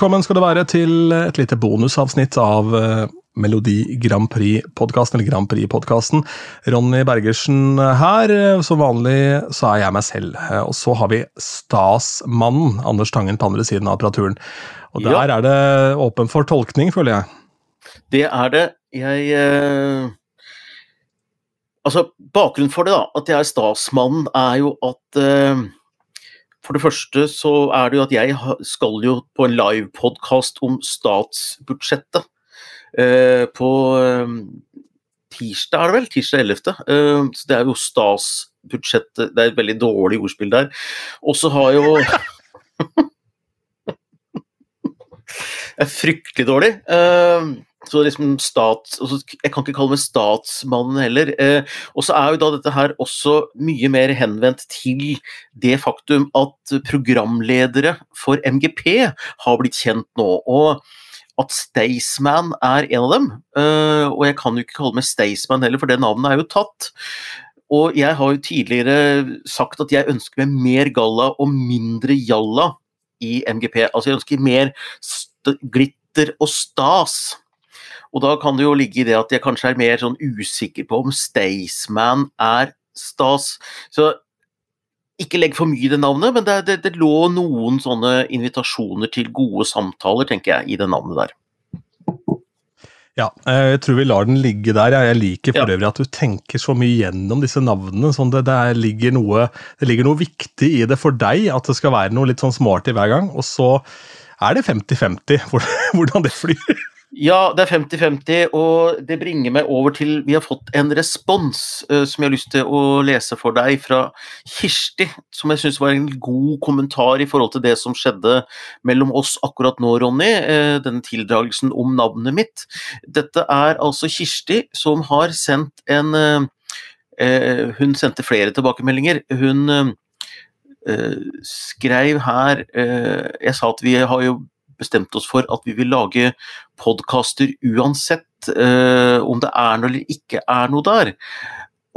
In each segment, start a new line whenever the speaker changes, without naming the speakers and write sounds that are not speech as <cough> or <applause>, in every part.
Velkommen skal det være til et lite bonusavsnitt av uh, Melodi Grand Prix-podkasten, eller Grand Prix-podkasten. Ronny Bergersen her. Som vanlig så er jeg meg selv. Og så har vi Stasmannen, Anders Tangen, på andre siden av apparaturen. Og der ja. er det åpen for tolkning, føler jeg.
Det er det. Jeg eh... Altså, bakgrunnen for det, da, at jeg er Stasmannen, er jo at uh for det første så er det jo at jeg skal jo på en livepodkast om statsbudsjettet. Eh, på eh, tirsdag, er det vel? Tirsdag 11. Eh, så det er jo statsbudsjettet Det er et veldig dårlig ordspill der. Og så har jo <laughs> Det er fryktelig dårlig. Eh, så liksom stat, altså, Jeg kan ikke kalle meg statsmannen heller. Eh, og så er jo da dette her også mye mer henvendt til det faktum at programledere for MGP har blitt kjent nå. og at Staysman er en av dem. Uh, og jeg kan jo ikke kalle meg Staysman heller, for det navnet er jo tatt. Og jeg har jo tidligere sagt at jeg ønsker meg mer galla og mindre jalla i MGP. Altså jeg ønsker mer glitter og stas. Og da kan det jo ligge i det at jeg kanskje er mer sånn usikker på om Staysman er stas. Så ikke legg for mye i det navnet, men det, det, det, lå noen sånne invitasjoner til gode samtaler, tenker jeg, i det navnet der.
Ja, jeg tror vi lar den ligge der. Jeg liker for øvrig at du tenker så mye gjennom disse navnene. sånn det, det, ligger noe, det ligger noe viktig i det for deg, at det skal være noe litt sånn smart i hver gang. Og så er det 50-50 <laughs> hvordan det flyr.
Ja, det er 50-50, og det bringer meg over til Vi har fått en respons uh, som jeg har lyst til å lese for deg, fra Kirsti. Som jeg syns var en god kommentar i forhold til det som skjedde mellom oss akkurat nå, Ronny. Uh, denne tildragelsen om navnet mitt. Dette er altså Kirsti som har sendt en uh, Hun sendte flere tilbakemeldinger. Hun skrev her Jeg sa at vi har jo bestemt oss for at vi vil lage podkaster uansett uh, om det er noe eller ikke er noe der.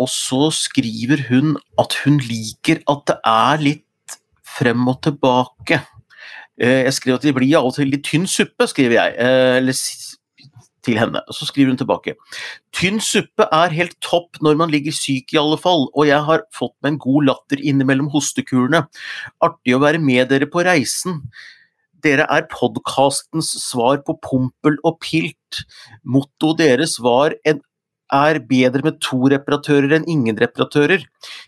Og så skriver hun at hun liker at det er litt frem og tilbake. Uh, jeg skriver at det blir av og til litt tynn suppe, skriver jeg. Uh, eller til henne. Så skriver hun tilbake. Tynn suppe er helt topp når man ligger syk i alle fall, og jeg har fått meg en god latter innimellom hostekurene. Artig å være med dere på reisen. Dere er podkastens svar på Pompel og Pilt. Mottoet deres var en er bedre med to reparatører enn ingen reparatører.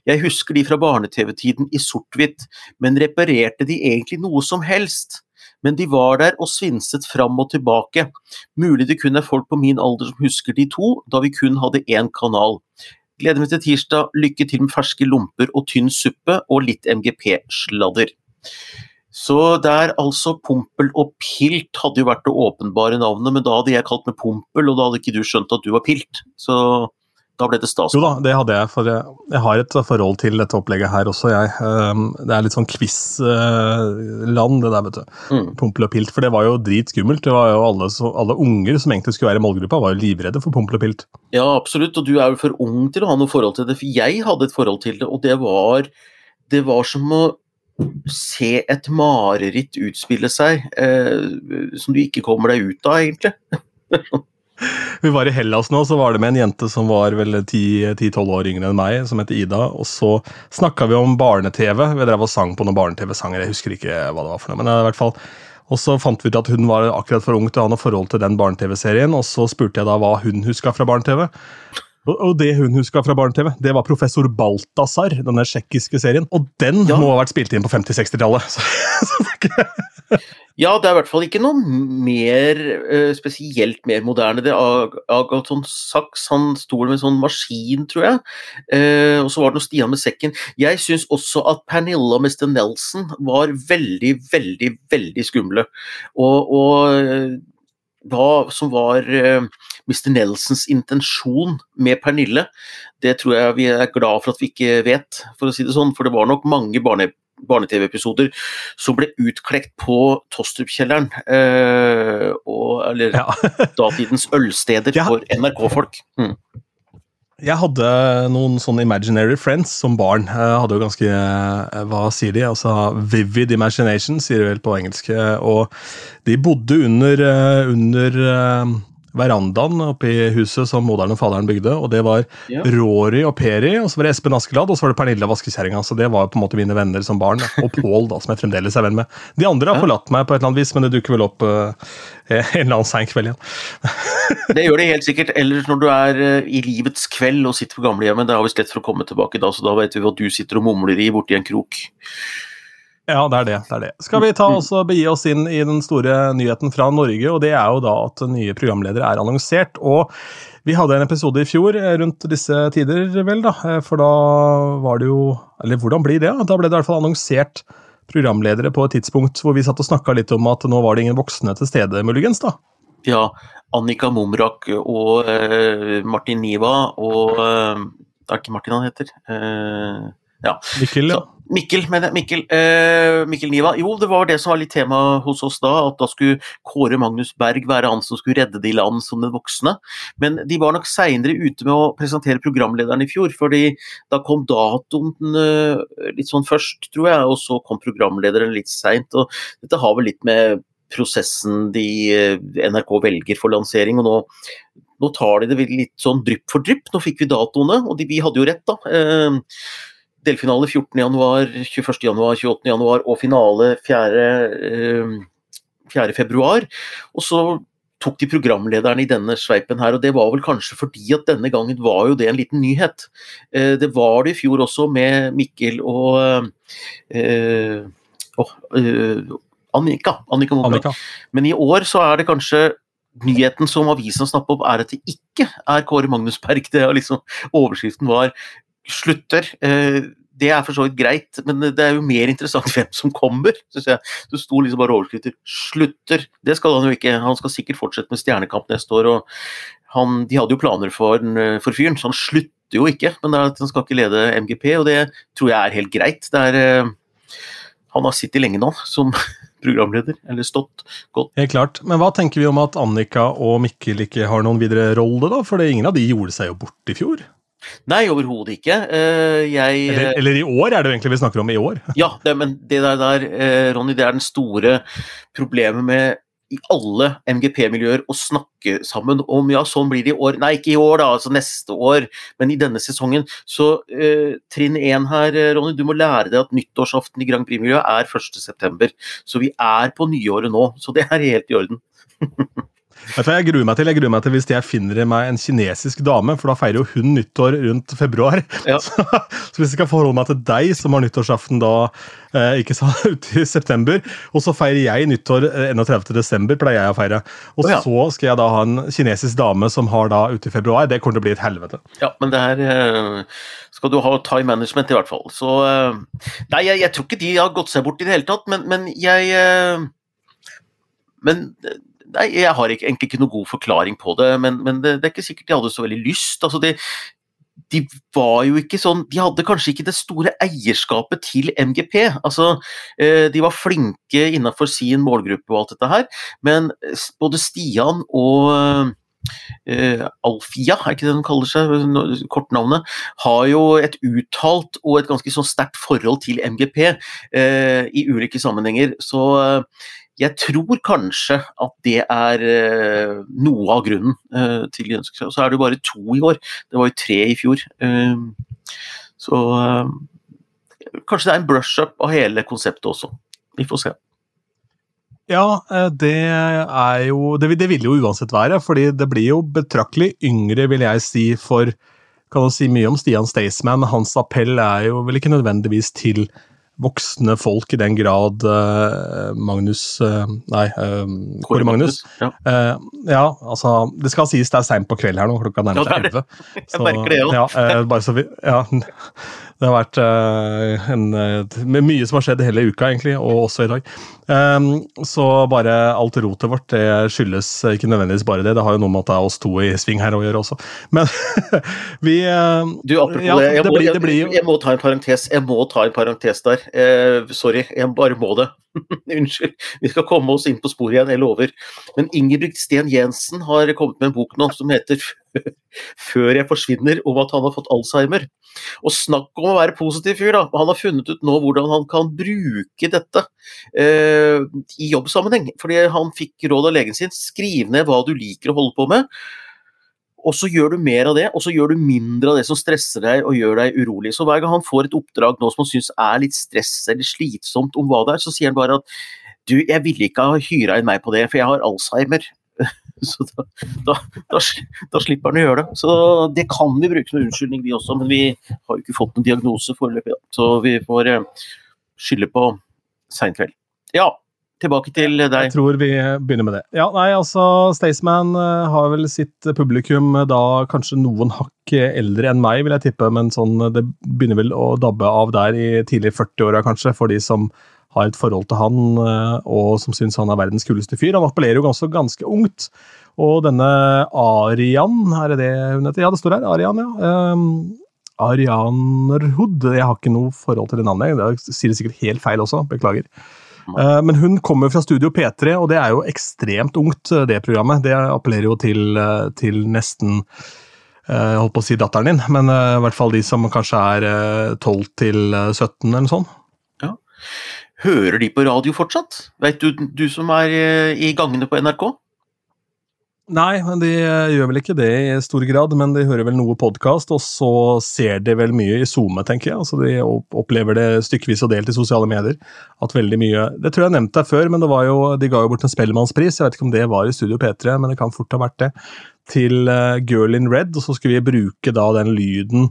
Jeg husker de fra barne-TV-tiden i sort-hvitt, men reparerte de egentlig noe som helst? Men de var der og svinset fram og tilbake. Mulig det kun er folk på min alder som husker de to, da vi kun hadde én kanal. Gleder meg til tirsdag, lykke til med ferske lomper og tynn suppe, og litt MGP-sladder. Så der altså Pompel og Pilt hadde jo vært det åpenbare navnet, men da hadde jeg kalt meg Pompel, og da hadde ikke du skjønt at du var Pilt. Så da ble det stas.
Jo da, det hadde jeg, for jeg, jeg, har et forhold til dette opplegget her også, jeg. Um, det er litt sånn quiz-land, det der, vet du. Mm. Pompel og Pilt. For det var jo dritskummelt. Det var jo alle, så, alle unger som egentlig skulle være i målgruppa, var jo livredde for Pompel og Pilt.
Ja, absolutt, og du er jo for ung til å ha noe forhold til det, for jeg hadde et forhold til det, og det var, det var som å se et mareritt utspille seg eh, som du ikke kommer deg ut av, egentlig. <laughs>
Vi var i Hellas nå, så var det med en jente som var vel 10-12 år yngre enn meg, som het Ida. Og så snakka vi om barne-TV. Vi drev og sang på noen barne-TV-sanger. Jeg husker ikke hva det var for noe. men i hvert fall og så fant vi ut at hun var akkurat for ung til å ha noe forhold til den barne-TV-serien. Og så spurte jeg da hva hun huska fra barne-TV. Og det hun huska fra barne-TV, det var Professor Balthazar, denne tsjekkiske serien. Og den ja. må ha vært spilt inn på 50-60-tallet. <laughs>
ja, det er i hvert fall ikke noe mer uh, spesielt mer moderne. Det Agaton Sachs han sto med en sånn maskin, tror jeg. Uh, og så var det noe Stian med sekken. Jeg syns også at Pernilla og Mr. Nelson var veldig, veldig, veldig skumle. Og, og hva som var uh, eh, Mr. Nelsons intensjon med Pernille, det tror jeg vi er glad for at vi ikke vet, for å si det sånn. For det var nok mange barne, barne-TV-episoder som ble utklekt på Tostrup-kjelleren. Uh, eller ja. <laughs> datidens ølsteder ja. for NRK-folk. Mm.
Jeg hadde noen sånne imaginary friends som barn. Jeg hadde jo ganske eh, Hva sier de? Altså Vivid imagination, sier de vel på engelsk. Og de bodde under, eh, under eh, verandaen oppe i huset som moderen og faderen bygde. og Det var ja. Rory og Peri, og så var det Espen Askeladd og så var det Pernille vaskekjerringa. Så det var på en måte mine venner som barn. Og Pål, som jeg fremdeles er venn med. De andre har ja. forlatt meg på et eller annet vis, men det dukker vel opp uh, en eller annen sein kveld igjen. <laughs>
det gjør det helt sikkert. Eller når du er uh, i livets kveld og sitter på gamlehjemmet. Det har vi lett for å komme tilbake da, så da vet vi hva du sitter og mumler i borti en krok.
Ja, det er det. det er det. Skal vi ta oss og begi oss inn i den store nyheten fra Norge, og det er jo da at nye programledere er annonsert. og vi hadde en episode i fjor eh, rundt disse tider, vel, da. Eh, for da var det jo Eller hvordan blir det? Da ble det i hvert fall annonsert programledere på et tidspunkt hvor vi satt og snakka litt om at nå var det ingen voksne til stede, muligens, da.
Ja. Annika Mumrak og uh, Martin Niva og uh, Det er ikke Martin han heter? Uh, ja.
Mikkel, ja.
Så, Mikkel, men Mikkel, eh, Mikkel Niva. Jo, det var det som var litt tema hos oss da. At da skulle Kåre Magnus Berg være han som skulle redde de land som den voksne. Men de var nok seinere ute med å presentere programlederen i fjor. fordi da kom datoen eh, litt sånn først, tror jeg, og så kom programlederen litt seint. Og dette har vel litt med prosessen de eh, NRK velger for lansering. og nå nå tar de det litt sånn drypp for drypp. Nå fikk vi datoene, og de, vi hadde jo rett, da. Eh, delfinale 14.1, 21.1, 28.1 og finale 4. 4. Eh, februar. Og så tok de programlederen i denne sveipen her, og det var vel kanskje fordi at denne gangen var jo det en liten nyhet. Eh, det var det i fjor også med Mikkel og oh, eh, Annika. Annika, Annika. Men i år så er det kanskje nyheten som avisen snapper opp, er at det ikke er Kåre Magnus Berg. Det er liksom, overskriften var slutter. Eh, det er for så vidt greit, men det er jo mer interessant hvem som kommer. synes jeg. Det sto liksom bare overskrifter 'slutter'. Det skal han jo ikke. Han skal sikkert fortsette med Stjernekamp neste år. og han, De hadde jo planer for, for fyren, så han slutter jo ikke. Men han skal ikke lede MGP, og det tror jeg er helt greit. Er, eh, han har sittet lenge nå som <laughs> programleder, eller stått godt.
Helt klart. Men hva tenker vi om at Annika og Mikkel ikke har noen videre rolle, da? For ingen av de gjorde seg jo bort i fjor?
Nei, overhodet ikke. Uh, jeg,
eller, eller, i år, er det jo egentlig vi snakker om i år?
ja, det, men det der, der uh, Ronny, det er den store problemet med i alle MGP-miljøer å snakke sammen om ja, sånn blir det i år. Nei, ikke i år, da, altså neste år, men i denne sesongen. Så eh, trinn én her, Ronny, du må lære deg at nyttårsaften i Grand Prix-miljøet er 1.9. Så vi er på nyåret nå, så det er helt i orden. <laughs>
Vet du hva jeg gruer meg til? Jeg gruer meg til Hvis jeg finner meg en kinesisk dame, for da feirer jo hun nyttår rundt februar. Ja. <laughs> Så, så, hvis jeg skal forholde meg til deg, som har nyttårsaften da eh, ikke sant, <laughs> ute i september, og så feirer jeg nyttår 31. Eh, desember, pleier jeg å feire. Og ja. så skal jeg da ha en kinesisk dame som har da ute i februar. Det kommer til å bli et helvete.
Ja, men det her eh, skal du ha time management, i hvert fall. Så eh, Nei, jeg, jeg, tror ikke de har gått seg bort i det hele tatt, men, men jeg Men Nei, jeg har ikke, egentlig ikke noen god forklaring på det, men, men det, det, er ikke sikkert de hadde så veldig lyst. Altså de, de var jo ikke sånn De hadde kanskje ikke det store eierskapet til MGP. Altså, eh, de var flinke innenfor sin målgruppe og alt dette her, men både Stian og Uh, Alfia, er ikke det de kaller seg, kortnavnet, har jo et uttalt og et ganske sånn sterkt forhold til MGP uh, i ulike sammenhenger. Så uh, jeg tror kanskje at det er uh, noe av grunnen uh, til seg. Så er det jo bare to i år. Det var jo tre i fjor. Uh, så kanskje det er en brush-up av hele konseptet også. Vi får se.
Ja, det er jo det, det vil jo uansett være, fordi det blir jo betraktelig yngre, vil jeg si, for Kan du si mye om Stian Staysman, hans appell er jo vel ikke nødvendigvis til voksne folk i den grad uh, Magnus uh, Nei, uh, Kåre Magnus. Ja. ja. altså Det skal sies det er seint på kveld her nå, klokka nærmer seg elleve.
Jeg <laughs> merker det òg.
Ja, bare så vi Ja. Det har vært uh, en, med mye som har skjedd hele uka, egentlig, og også i dag. Um, så bare alt rotet vårt det skyldes ikke nødvendigvis bare det. Det har jo noe med at det er oss to i sving her å gjøre også. Men <laughs> vi uh,
Du, apropos ja, det, jeg, det, må, blir, det blir jeg, jeg, må ta en parentes. Jeg må ta en parentes der. sorry, jeg bare må det. <laughs> Unnskyld. Vi skal komme oss inn på sporet igjen, jeg lover. Men Ingebrigt Sten Jensen har kommet med en bok nå som heter <laughs> før jeg forsvinner om at han har fått Alzheimer. Og snakk om å være positiv fyr, da. Han har funnet ut nå hvordan han kan bruke dette eh, i jobbsammenheng. Fordi han fikk råd av legen sin, skriv ned hva du liker å holde på med. Og så gjør du mer av det, og så gjør du mindre av det som stresser deg og gjør deg urolig. Så hver gang han får et oppdrag nå som han syns er litt stress eller slitsomt om hva det er, så sier han bare at du, jeg ville ikke ha hyra inn meg på det, for jeg har Alzheimer. <laughs> Så da, da, da, da, slipper han å gjøre det. Så det kan vi bruke som unnskyldning, vi også, men vi har jo ikke fått noen diagnose foreløpig. Så vi får eh, skylde på sein kveld. Ja, tilbake til deg.
Jeg tror vi begynner med det. Ja, nei, altså, Staysman uh, har vel sitt publikum uh, da kanskje noen hakk eldre enn meg, vil jeg tippe, men sånn, det begynner vel å dabbe av der i tidlig 40-åra, kanskje, for de som har et forhold til han og som syns han er verdens kuleste fyr. Han appellerer jo ganske, ganske ungt. Og denne Arian, er det det hun heter? Ja, det står her. Arian, ja. Um, Arianerhud. Jeg har ikke noe forhold til det navnet. Jeg sier det sikkert helt feil også, beklager. Eh, men hun kommer fra Studio P3, og det er jo ekstremt ungt, eh, det programmet. Det appellerer jo til, eh, til nesten jeg holdt på å si datteren din, men i hvert fall de som kanskje er 12 til 17 eller noe sånt.
Ja. Hører de på radio fortsatt? Veit du, du som er i gangene på NRK?
Nei, de eh, gjør vel ikke det i stor grad, men de hører vel noe podkast, og så ser de vel mye i SoMe, tenker jeg. Altså De opplever det stykkevis og delt i sosiale medier. At veldig mye Det tror jeg jeg nevnte før, men jo, de ga jo bort en Spellemannspris. Jeg vet ikke om det var i Studio P3, men det kan fort ha vært det. Til uh, Girl in Red, og så skulle vi bruke da den lyden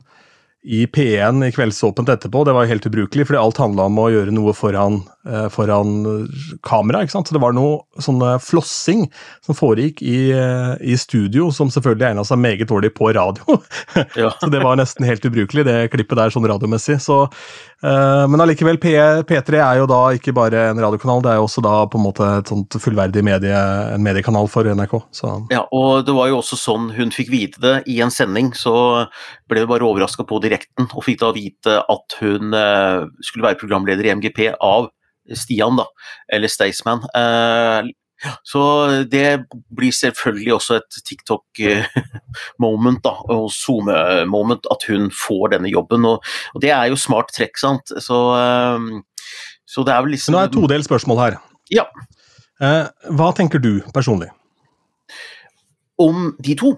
i P1 i Kveldsåpent etterpå. Det var helt ubrukelig, fordi alt handla om å gjøre noe foran, eh, foran kamera. ikke sant? Så det var noe sånn flossing som foregikk i, eh, i studio, som selvfølgelig egna seg meget dårlig på radio. <laughs> Ja. så det var nesten helt ubrukelig, det klippet der sånn radiomessig. Så, eh, men allikevel, P, P3 er jo da ikke bare en radiokanal, det er jo også da på en måte et sånt fullverdig medie, en mediekanal for NRK. Så.
Ja, og det var jo også sånn hun fikk vite det i en sending, så ble hun bare overraska på direkten, og fikk da vite at hun eh, skulle være programleder i MGP av Stian, da, eller Staysman. Eh, så det blir selvfølgelig også et TikTok-moment, <laughs> da, og SoMe-moment, at hun får denne jobben. Og, og, det er jo smart trekk, sant. Så, eh, så det er vel liksom
Nå er det et todelt spørsmål her.
Ja.
Hva tenker du personlig?
Om de to?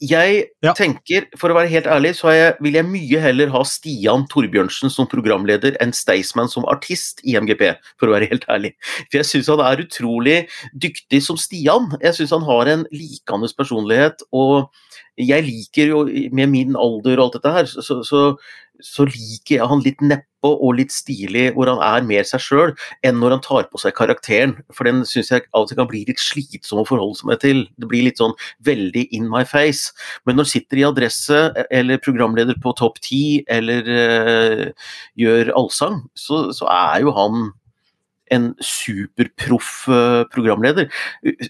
Jeg ja. tenker, for å være helt ærlig, så jeg, vil jeg mye heller ha Stian Torbjørnsen som programleder enn Staysman som artist i MGP, for å være helt ærlig. For jeg syns han er utrolig dyktig som Stian. Jeg syns han har en likende personlighet, og jeg liker jo, med min alder og alt dette her, så, så, så liker jeg han litt neppe og litt stilig, hvor han er mer seg sjøl, enn når han tar på seg karakteren. For den syns jeg av og til kan bli litt slitsom å forholde seg til. Det blir litt sånn veldig in my face. Men når han sitter i Adresse, eller programleder på Topp 10, eller uh, gjør allsang, så, så er jo han en superproff eh, programleder.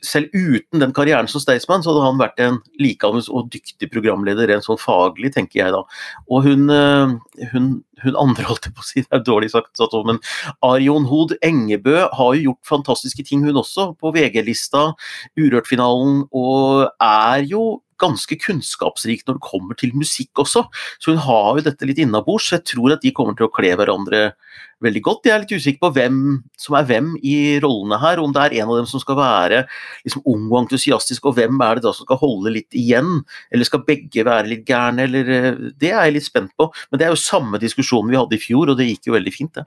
Selv uten den karrieren som Staysman, så hadde han vært en likeandes og dyktig programleder rent sånn faglig, tenker jeg da. Og hun, eh, hun, hun andre, <laughs> holdt jeg på å si, det er dårlig sagt, men Arion Hod Engebø har jo gjort fantastiske ting, hun også, på VG-lista, Urørt-finalen, og er jo ganske kunnskapsrik når det kommer til musikk også. Så hun har jo dette litt innabords. Jeg tror at de kommer til å kle hverandre veldig godt. Jeg er litt usikker på hvem som er hvem i rollene her. Om det er en av dem som skal være liksom, ung og entusiastisk, og hvem er det da som skal holde litt igjen? Eller skal begge være litt gærne? Eller, eh, det er jeg litt spent på. Men det er jo samme diskusjon vi hadde i fjor, og det gikk jo veldig fint, det.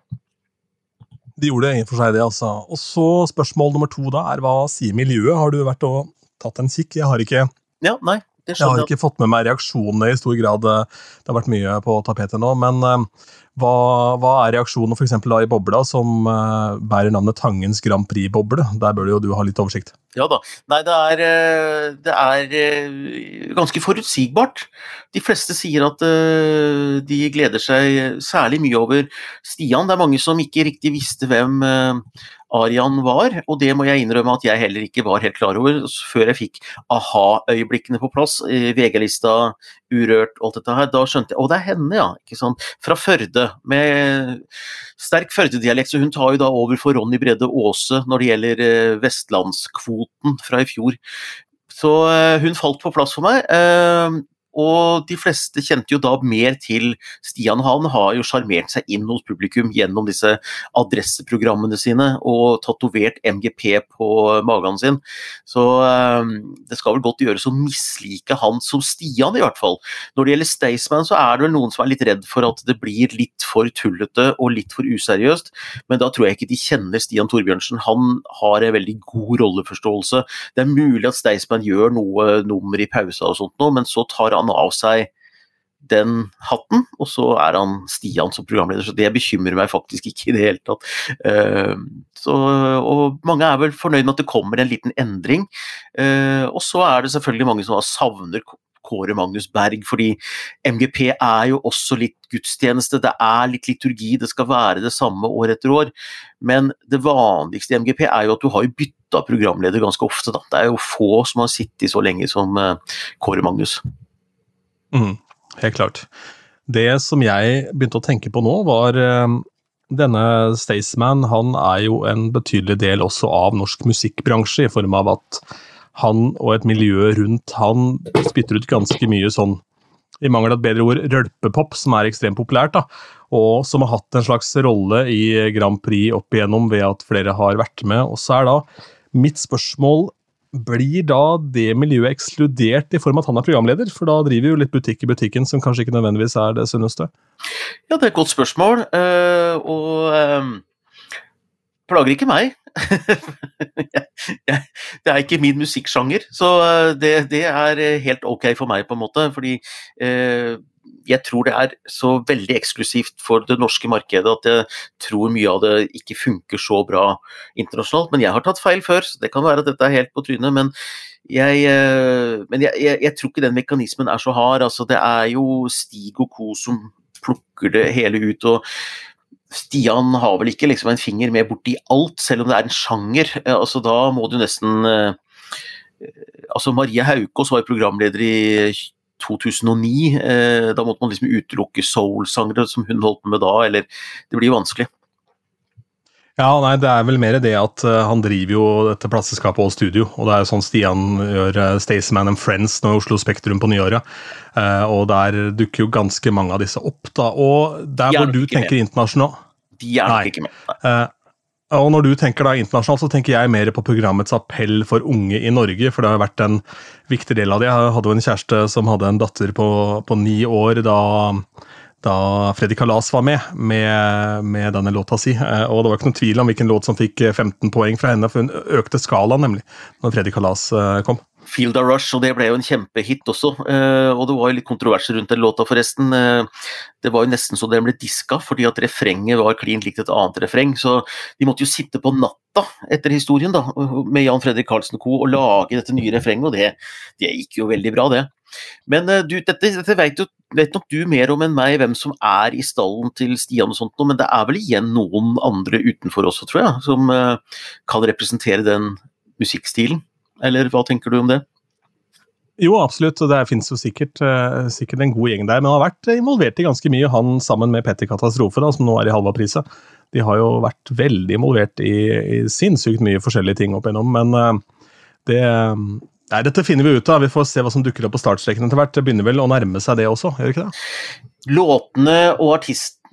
De gjorde det i for seg, det, altså. Og så spørsmål nummer to da er hva sier miljøet? Har du vært og tatt en kikk? Jeg har ikke
ja, nei,
jeg har ikke fått med meg reaksjonene i stor grad. Det har vært mye på tapetet nå. Men uh, hva, hva, er reaksjonene f.eks. i bobla som uh, bærer navnet Tangens Grand Prix-boble? Der bør jo du ha litt oversikt.
Ja da. Nei, det er, eh, det er ganske forutsigbart. De fleste sier at de gleder seg særlig mye over Stian. Det er mange som ikke riktig visste hvem Arian var, og det må jeg innrømme at jeg heller ikke var helt klar over før jeg fikk aha-øyeblikkene på plass. VG-lista, Urørt alt dette her. Da skjønte jeg Å, det er henne, ja! ikke sant? Fra Førde, med sterk Førde-dialekt, så hun tar jo da over for Ronny Bredde Aase når det gjelder eh, vestlandskvoten fra i fjor. Så eh, hun falt på plass for meg. Og de fleste kjente jo da mer til Stian. Han har jo sjarmert seg inn hos publikum gjennom disse adresseprogrammene sine og tatovert MGP på magen sin. Så um, det skal vel godt gjøres å mislike han som Stian, i hvert fall. Når det gjelder Staysman, så er det vel noen som er litt redd for at det blir litt for tullete og litt for useriøst, men da tror jeg ikke de kjenner Stian Torbjørnsen. Han har en veldig god rolleforståelse. Det er mulig at Staysman gjør noe nummer i pausa og sånt nå, men så tar han av seg den hatten, og så er han Stian som programleder. Så det bekymrer meg faktisk ikke i det hele tatt. Uh, så, og mange er vel fornøyd med at det kommer en liten endring. Uh, og så er det selvfølgelig mange som savner Kåre Magnus Berg, fordi MGP er jo også litt gudstjeneste, det er litt liturgi, det skal være det samme år etter år. Men det vanligste i MGP er jo at du har jo bytta programleder ganske ofte. Da. Det er jo få som har sittet så lenge som uh, Kåre Magnus.
Mm, helt klart. Det som jeg begynte å tenke på nå, var uh, denne Staysman han er jo en betydelig del også av norsk musikkbransje, i form av at han og et miljø rundt han spytter ut ganske mye sånn, i mangel av et bedre ord, rølpepop, som er ekstremt populært. da, Og som har hatt en slags rolle i Grand Prix opp igjennom ved at flere har vært med. Og så er da mitt spørsmål blir da det miljøet ekskludert i form av at han er programleder? For da driver jo litt butikk i butikken, som kanskje ikke nødvendigvis er det sunneste.
Ja, det er et godt spørsmål. Uh, og um, plager ikke meg. <laughs> det er ikke min musikksjanger, så eh, det, det, er eh, helt ok for meg, på en måte. Fordi eh, jeg tror det er så veldig eksklusivt for det norske markedet at jeg tror mye av det ikke funker så bra internasjonalt. Men jeg har tatt feil før, så det kan være at dette er helt på trynet. Men jeg, eh, men jeg, jeg, jeg tror ikke den mekanismen er så hard. Altså, det er jo Stig og co. som plukker det hele ut. og Stian har vel ikke liksom en finger med borti alt, selv om det er en sjanger. Eh, altså, da må du nesten eh, Altså, Maria Haukås var programleder i 2009. Eh, da måtte man liksom utelukke soul-sangere som hun holdt på med da, eller Det blir vanskelig.
Ja, nei, Det er vel mer det at uh, han driver jo dette plasseskapet og studio. og Det er jo sånn Stian gjør uh, Staysman and Friends nå i Oslo Spektrum på nyåret. Uh, og Der dukker jo ganske mange av disse opp. da, og Der hvor du tenker med. internasjonalt
De er nok ikke med.
Og Når du tenker da internasjonalt, så tenker jeg mer på programmets appell for unge i Norge. For det har vært en viktig del av det. Jeg hadde jo en kjæreste som hadde en datter på, på ni år da da Freddy Kalas var med, med, med denne låta si. Eh, og det var ikke noen tvil om hvilken låt som fikk 15 eh, poeng fra henne, for hun økte skalaen nemlig når Freddy Kalas eh, kom.
Field of Rush, og det ble jo en kjempehit også. Og det var jo litt kontroverser rundt den låta, forresten. Det var jo nesten så den ble diska, fordi at refrenget var klin likt et annet refreng. Så de måtte jo sitte på natta etter historien da, med Jan Fredrik Karlsen co. og lage dette nye refrenget, og det, det gikk jo veldig bra, det. Men uh, du, dette, dette vet, jo, vet, nok du mer om enn meg, hvem som er i stallen til Stian og sånt, men det er vel igjen noen andre utenfor også, tror jeg, som kan representere den musikkstilen? Eller hva tenker du om det?
Jo, absolutt, det finnes jo sikkert, uh, sikkert, en god gjeng der. Men han har vært involvert i ganske mye, han sammen med Petter Katastrofe, da, som nå er i halva priset. De har jo vært veldig involvert i, i sinnssykt mye forskjellige ting opp igjennom, men uh, det, Nei, Dette finner vi ut av. Vi får se hva som dukker opp på startstreken etter hvert. Det begynner vel å nærme seg det også, gjør det ikke det?
Låtene og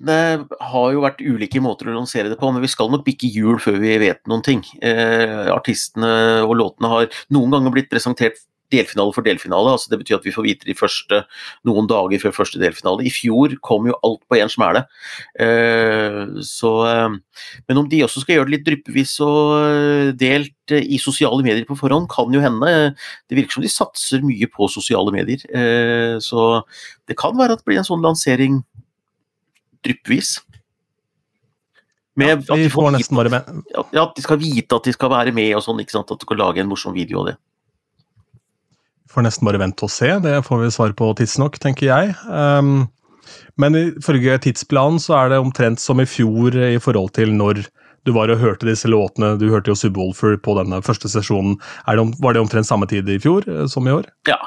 artistene har jo vært ulike måter å lansere det på, men vi skal nok bikke jul før vi vet noen ting. Eh, artistene og låtene har noen ganger blitt presentert delfinale for delfinale. altså Det betyr at vi får vite de første noen dager før første delfinale. I fjor kom jo alt på én smæle. Så, uh, men om de også skal gjøre det litt dryppevis og eh, delt i sosiale medier på forhånd, kan jo hende. Det virker som de satser mye på sosiale medier. så det kan være at det blir en sånn lansering dryppevis.
Med ja, vi får, får nesten bare med.
Ja, at de skal vite at de skal være med og sånn, ikke sant? at du skal lage en morsom video av det.
Får nesten bare vente og se, det får vi svar på tidsnok, tenker jeg. Um, men ifølge tidsplanen så er det omtrent som i fjor i forhold til når du var og hørte disse låtene. Du hørte jo Subwoolfer på denne første sesjonen. Det var det omtrent samme tid i fjor eh, som i år?
Ja.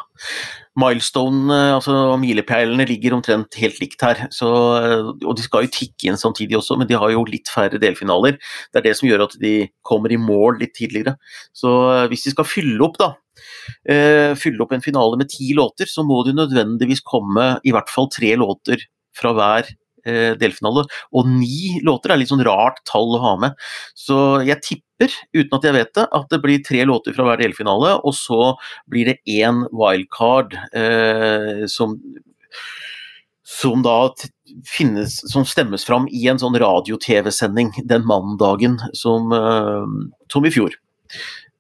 Milestone, altså milepælene, ligger omtrent helt likt her. Så, eh, og de skal jo tikke inn samtidig også, men de har jo litt færre delfinaler. Det er det som gjør at de kommer i mål litt tidligere. Så eh, hvis de skal fylle opp, da, fylle opp en finale med ti låter, så må det nødvendigvis komme i hvert fall tre låter fra hver Eh, delfinale. Og ni låter er litt sånn rart tall å ha med. Så jeg tipper, uten at jeg vet det, at det blir tre låter fra hver delfinale, og så blir det én wildcard eh, som som da finnes, som stemmes fram i en sånn radio-TV-sending den mandagen som, eh, som, i fjor.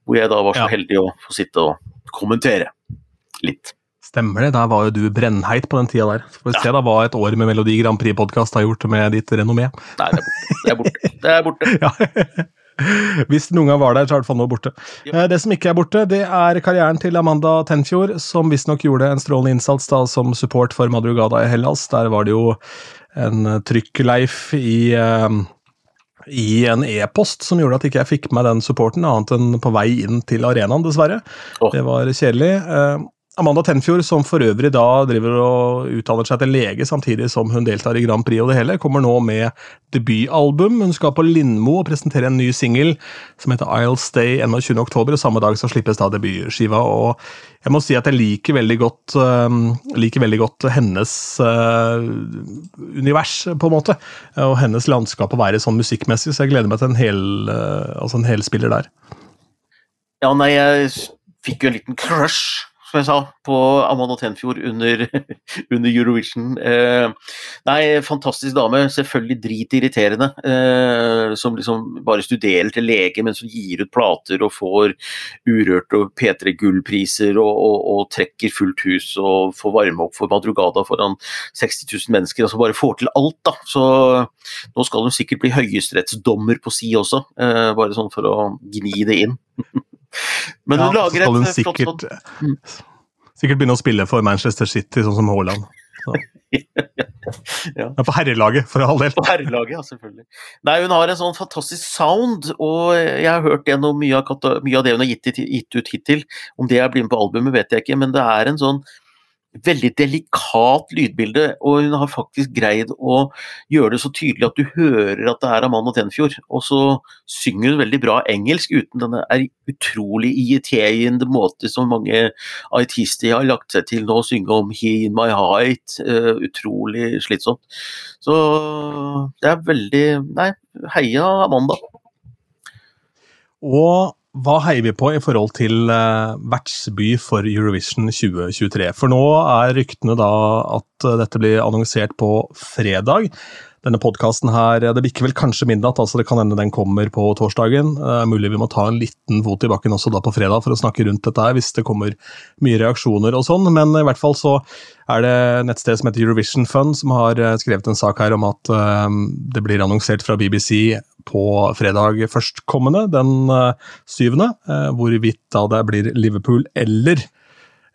Hvor jeg da var så ja. heldig å få sitte og kommentere litt.
Stemmer det, der var jo du brennheit på den tida der. Så får vi ja. se da hva et år med Melodi Grand Prix-podkast har gjort med ditt renommé.
Nei, det er borte. Det er borte. Det er borte. <laughs>
ja. Hvis noen gang var der, så er det fall nå borte. Ja. Eh, det som ikke er borte, det er karrieren til Amanda Tenfjord, som visstnok gjorde en strålende innsats da som support for Madrugada i Hellas. Der var det jo en trykkleif i uh, i en e-post som gjorde at ikke jeg fikk med den supporten, annet enn på vei inn til arenaen, dessverre. Oh. Det var kjedelig. Amanda Tenfjord, som for øvrig da driver og utdanner seg til lege samtidig som hun deltar i Grand Prix og det hele, kommer nå med debutalbum. Hun skal på Lindmo og presentere en ny singel som heter I'll Stay 21. oktober, og samme dag så slippes da debutskiva. og Jeg må si at jeg liker veldig godt, uh, liker veldig godt hennes uh, univers, på en måte, og hennes landskap å være sånn musikkmessig, så jeg gleder meg til en, hel, uh, altså en helspiller der.
Ja, nei, jeg fikk jo en liten crush som jeg sa, på Amanda Tenfjord under, <laughs> under Eurovision. Eh, nei, fantastisk dame. Selvfølgelig dritirriterende. Eh, som liksom bare studerer til lege, men som gir ut plater og får Urørt og P3 Gullpriser og, og, og, trekker fullt hus og får varme opp for Madrugada foran 60 000 mennesker. Altså bare får til alt, da. Så nå skal hun sikkert bli høyesterettsdommer på si også, eh, bare sånn for å gni det inn. <laughs>
Men ja, lager et flott sikkert, mm. sikkert begynne å spille for Manchester City, sånn som Haaland. Så. <laughs> ja. På herrelaget, for all del.
På herrelaget, ja, selvfølgelig. Nei, Hun har en sånn fantastisk sound, og jeg har hørt gjennom mye av, mye av det hun har gitt, gitt, ut hittil. Om det er blitt med på albumet, vet jeg ikke, men det er en sånn veldig delikat lydbilde, og hun har faktisk greid å gjøre det så tydelig at du hører at det er Amanda Tenfjord. Og så synger hun veldig bra engelsk uten denne er utrolig irriterende måte som mange artister har lagt seg til nå, å synge om 'He in my height'. Uh, utrolig slitsomt. Så det er veldig Nei, heia Amanda.
Og hva heier vi på i forhold til uh, vertsby for Eurovision 2023? For nå er ryktene da at uh, dette blir annonsert på fredag. Denne podkasten her, det bikker vel kanskje midnatt, altså det kan hende den kommer på torsdagen. Er mulig vi må ta en liten fot i bakken også da på fredag for å snakke rundt dette her, hvis det kommer mye reaksjoner og sånn, men i hvert fall så er det nettsted som heter Eurovision Fund som har eh, skrevet en sak her om at uh, det blir annonsert fra BBC på fredag førstkommende, den uh, syvende, uh, hvorvidt da det blir Liverpool eller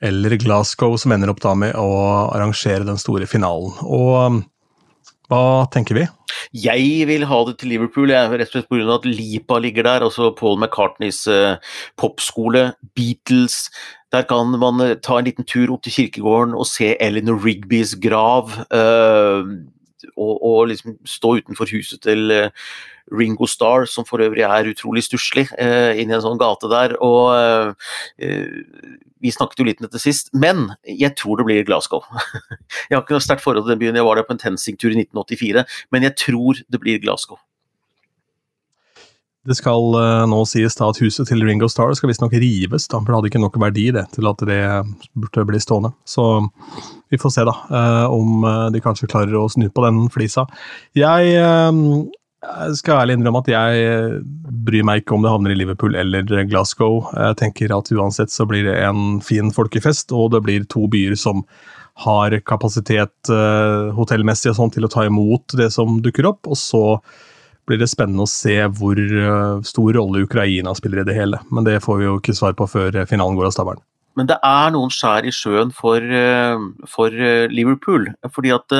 eller Glasgow som ender opp da med å arrangere den store finalen. Og hva tenker vi?
Jeg vil ha det til Liverpool, jeg, rett og slett pga. at Lipa ligger der. Altså Paul McCartneys uh, popskole, Beatles. Der kan man uh, ta en liten tur opp til kirkegården og se Eleanor Rigbys grav. Uh, og, og, liksom stå utenfor huset til Ringo Starr, som for øvrig er utrolig stusslig, eh, inn i en sånn gate der. Og eh, vi snakket jo litt om dette sist, men jeg tror det blir Glasgow. <laughs> jeg har ikke noe sterkt forhold til den byen, jeg var der på en TenSing-tur i 1984, men jeg tror det blir Glasgow.
Det skal uh, nå sies da at huset til Ringo Starr skal visstnok rives, da, for det hadde ikke nok verdi det, til at det burde bli stående. Så vi får se da, uh, om uh, de kanskje klarer å snu på den flisa. Jeg jeg skal ærlig innrømme at jeg bryr meg ikke om det havner i Liverpool eller Glasgow. Jeg tenker at uansett så blir det en fin folkefest, og det blir to byer som har kapasitet uh, hotellmessig og sånn til å ta imot det som dukker opp. Og så blir det spennende å se hvor uh, stor rolle Ukraina spiller i det hele. Men det får vi jo ikke svar på før finalen går av stabelen.
Men det er noen skjær i sjøen for, for Liverpool. Fordi at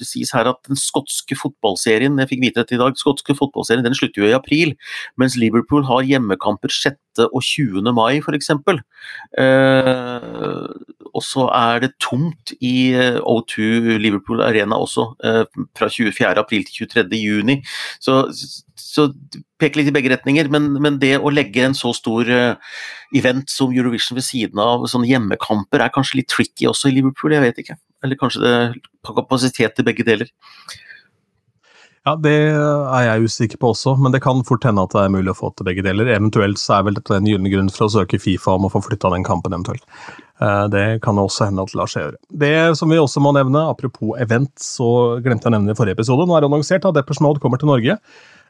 det sies her at den skotske fotballserien jeg fikk vite dette i dag, skotske fotballserien den slutter jo i april, mens Liverpool har hjemmekamper 6. og 20. mai f.eks. Eh, og så er det tomt i eh, O2 Liverpool Arena også, eh, fra 24. april til 23. juni. Så, så peker litt i begge retninger, men, men, det å legge en så stor uh, event som Eurovision ved siden av sånne hjemmekamper er kanskje litt tricky også i Liverpool, jeg vet ikke. Eller kanskje det på kapasitet til begge deler.
Ja, Det er jeg usikker på også, men det kan fort hende at det er mulig å få til begge deler. Eventuelt så er vel dette en gyllen grunn for å søke Fifa om å få flytta den kampen eventuelt. Eh, det kan også hende at lar seg gjøre. Det som vi også må nevne, apropos event, så glemte jeg å nevne i forrige episode. Nå er det annonsert at Deppers Mode kommer til Norge.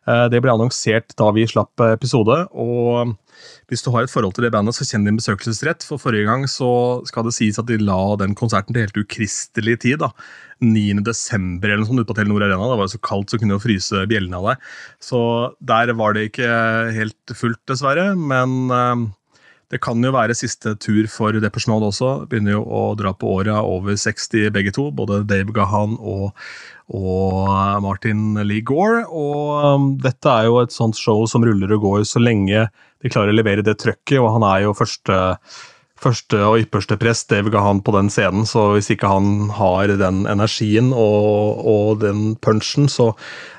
Eh, det ble annonsert da vi slapp episode. og Hvis du har et forhold til det bandet, så kjenn din besøkelsesrett. For forrige gang så skal det sies at de la den konserten til helt ukristelig tid. da. 9. desember eller noe sånt ute på Telenor Arena. Det var så kaldt så kunne jo fryse bjellene av deg. Så der var det ikke helt fullt, dessverre. Men eh, det kan jo være siste tur for Depeche Mode også. Begynner jo å dra på åra over 60 begge to. Både Dave Gahan og og Martin Lee Gore. Og um, dette er jo et sånt show som ruller og går så lenge de klarer å levere det trøkket, og han er jo første første og ypperste prest, det vil han på den scenen. Så hvis ikke han har den energien og, og, den punchen, så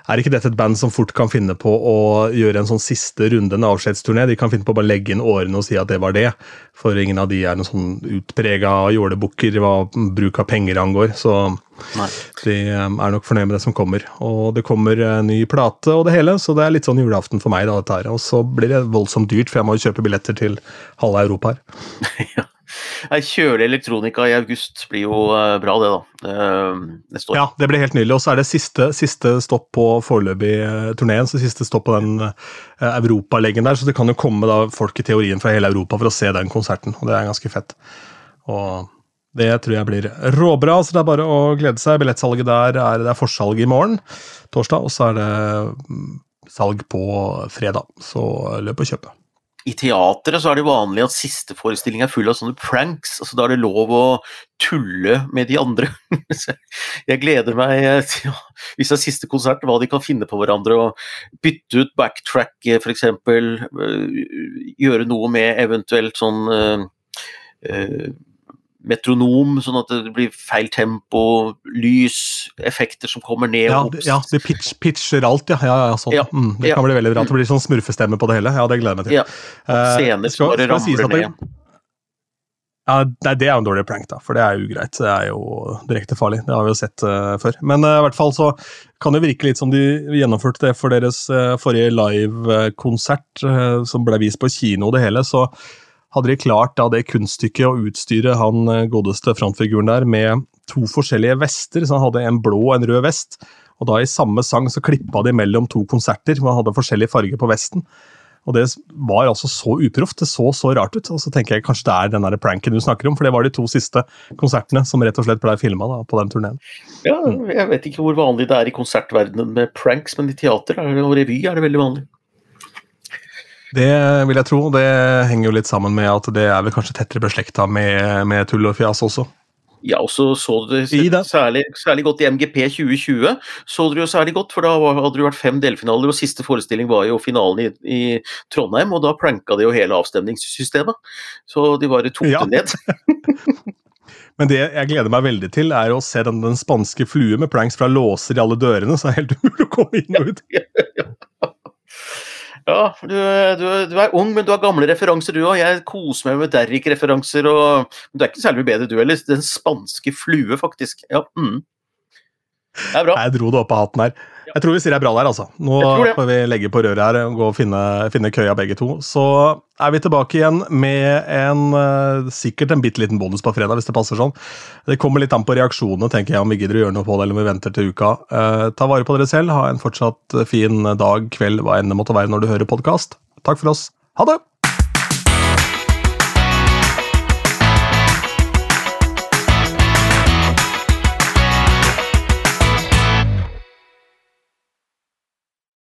er ikke dette et band som fort kan finne på å gjøre en sånn siste runde, en avskjedsturné. De kan finne på å bare legge inn årene og si at det var det. For ingen av de er noen sånn utprega jålebukker hva bruk av penger angår. Så Nei. de um, er nok fornøyd med det som kommer. Og det kommer ny plate og det hele, så det er litt sånn julaften for meg. da, dette her. Og så blir det voldsomt dyrt, for jeg må jo kjøpe billetter til halve Europa her. <laughs>
ja. Kjølig elektronika i august blir jo eh, bra, det, da. Eh,
neste år. Ja, det blir helt nydelig. Og så er det siste, siste stopp på foreløpig eh, turneen. Så siste stopp på den europaleggen der. Så det kan jo komme da folk i teorien fra hele Europa for å se den konserten. Og det er ganske fett. Og det tror jeg blir råbra, så det er bare å glede seg. Billettsalget der er, det er forsalg i morgen, torsdag, og så er det mm, salg på fredag. Så løp og kjøp
i teatret så er det vanlig at siste forestilling er full av sånne pranks. altså Da er det lov å tulle med de andre. <laughs> jeg gleder meg til, hvis det er siste konsert, hva de kan finne på hverandre. og Bytte ut backtrack, f.eks. Øh, gjøre noe med eventuelt sånn uh, metronom, sånn at det blir feil tempo, lys, effekter som kommer ned
ja, og opp. Ja, de pitch, pitcher alt, ja. ja, ja, sånn. ja mm, det kan bli veldig bra. Det blir sånn smurfestemme på det hele. Ja, det gleder jeg meg til. Ja.
Eh, scener som bare ramler ned.
Ja, nei, Det er jo en dårlig prank, da, for det er jo ugreit. Det er jo direkte farlig. Det har vi jo sett uh, før. Men uh, i hvert fall så kan det virke litt som de gjennomførte det for deres uh, forrige livekonsert, som ble vist på kino og det hele. så hadde de klart da det kunststykket å utstyre han eh, godeste frontfiguren der med to forskjellige vester, så han hadde en blå og en rød vest. Og da i samme sang så klippa de mellom to konserter, hvor han hadde forskjellig farge på vesten. Og det var altså så uproft. Det så så rart ut. Og så tenker jeg kanskje det er den der pranken du snakker om, for det var de to siste konsertene som rett og slett ble filma på den turneen.
Ja, jeg vet ikke hvor vanlig det er i konsertverdenen med pranks, men i teater og revy er det veldig vanlig.
Det vil jeg tro. Det henger jo litt sammen med at det er vel kanskje tettere beslekta med, med tull og fjas også.
Ja, og så så du det særlig, særlig, godt i MGP 2020. så du jo særlig godt, for Da hadde det vært fem delfinaler, og siste forestilling var jo finalen i, i Trondheim. og Da pranka de jo hele avstemningssystemet. Så de bare tok ja. det ned. <laughs>
Men det jeg gleder meg veldig til, er å se den, den spanske flue med pranks fra låser i alle dørene, så det er helt umulig å komme inn og ut. Ja, ja, ja.
Ja, du, du, du, er ung, men du har gamle referanser, du òg. Jeg koser meg med Derrick-referanser. og Du er ikke særlig bedre, du heller. Den spanske flue, faktisk. Ja, mm.
Det er bra. Jeg dro det opp av hatten her. Jeg tror vi sier det er bra der, altså. Nå får vi legge på røret her og gå og finne, finne, køya begge to. Så er vi tilbake igjen med en uh, sikkert en bitte liten bonus på fredag, hvis det passer sånn. Det kommer litt an på reaksjonene, tenker jeg, om vi gidder å gjøre noe på det, eller om vi venter til uka. Uh, ta vare på dere selv. Ha en fortsatt fin dag, kveld, hva enn det måtte være når du hører podkast. Takk for oss. Ha det!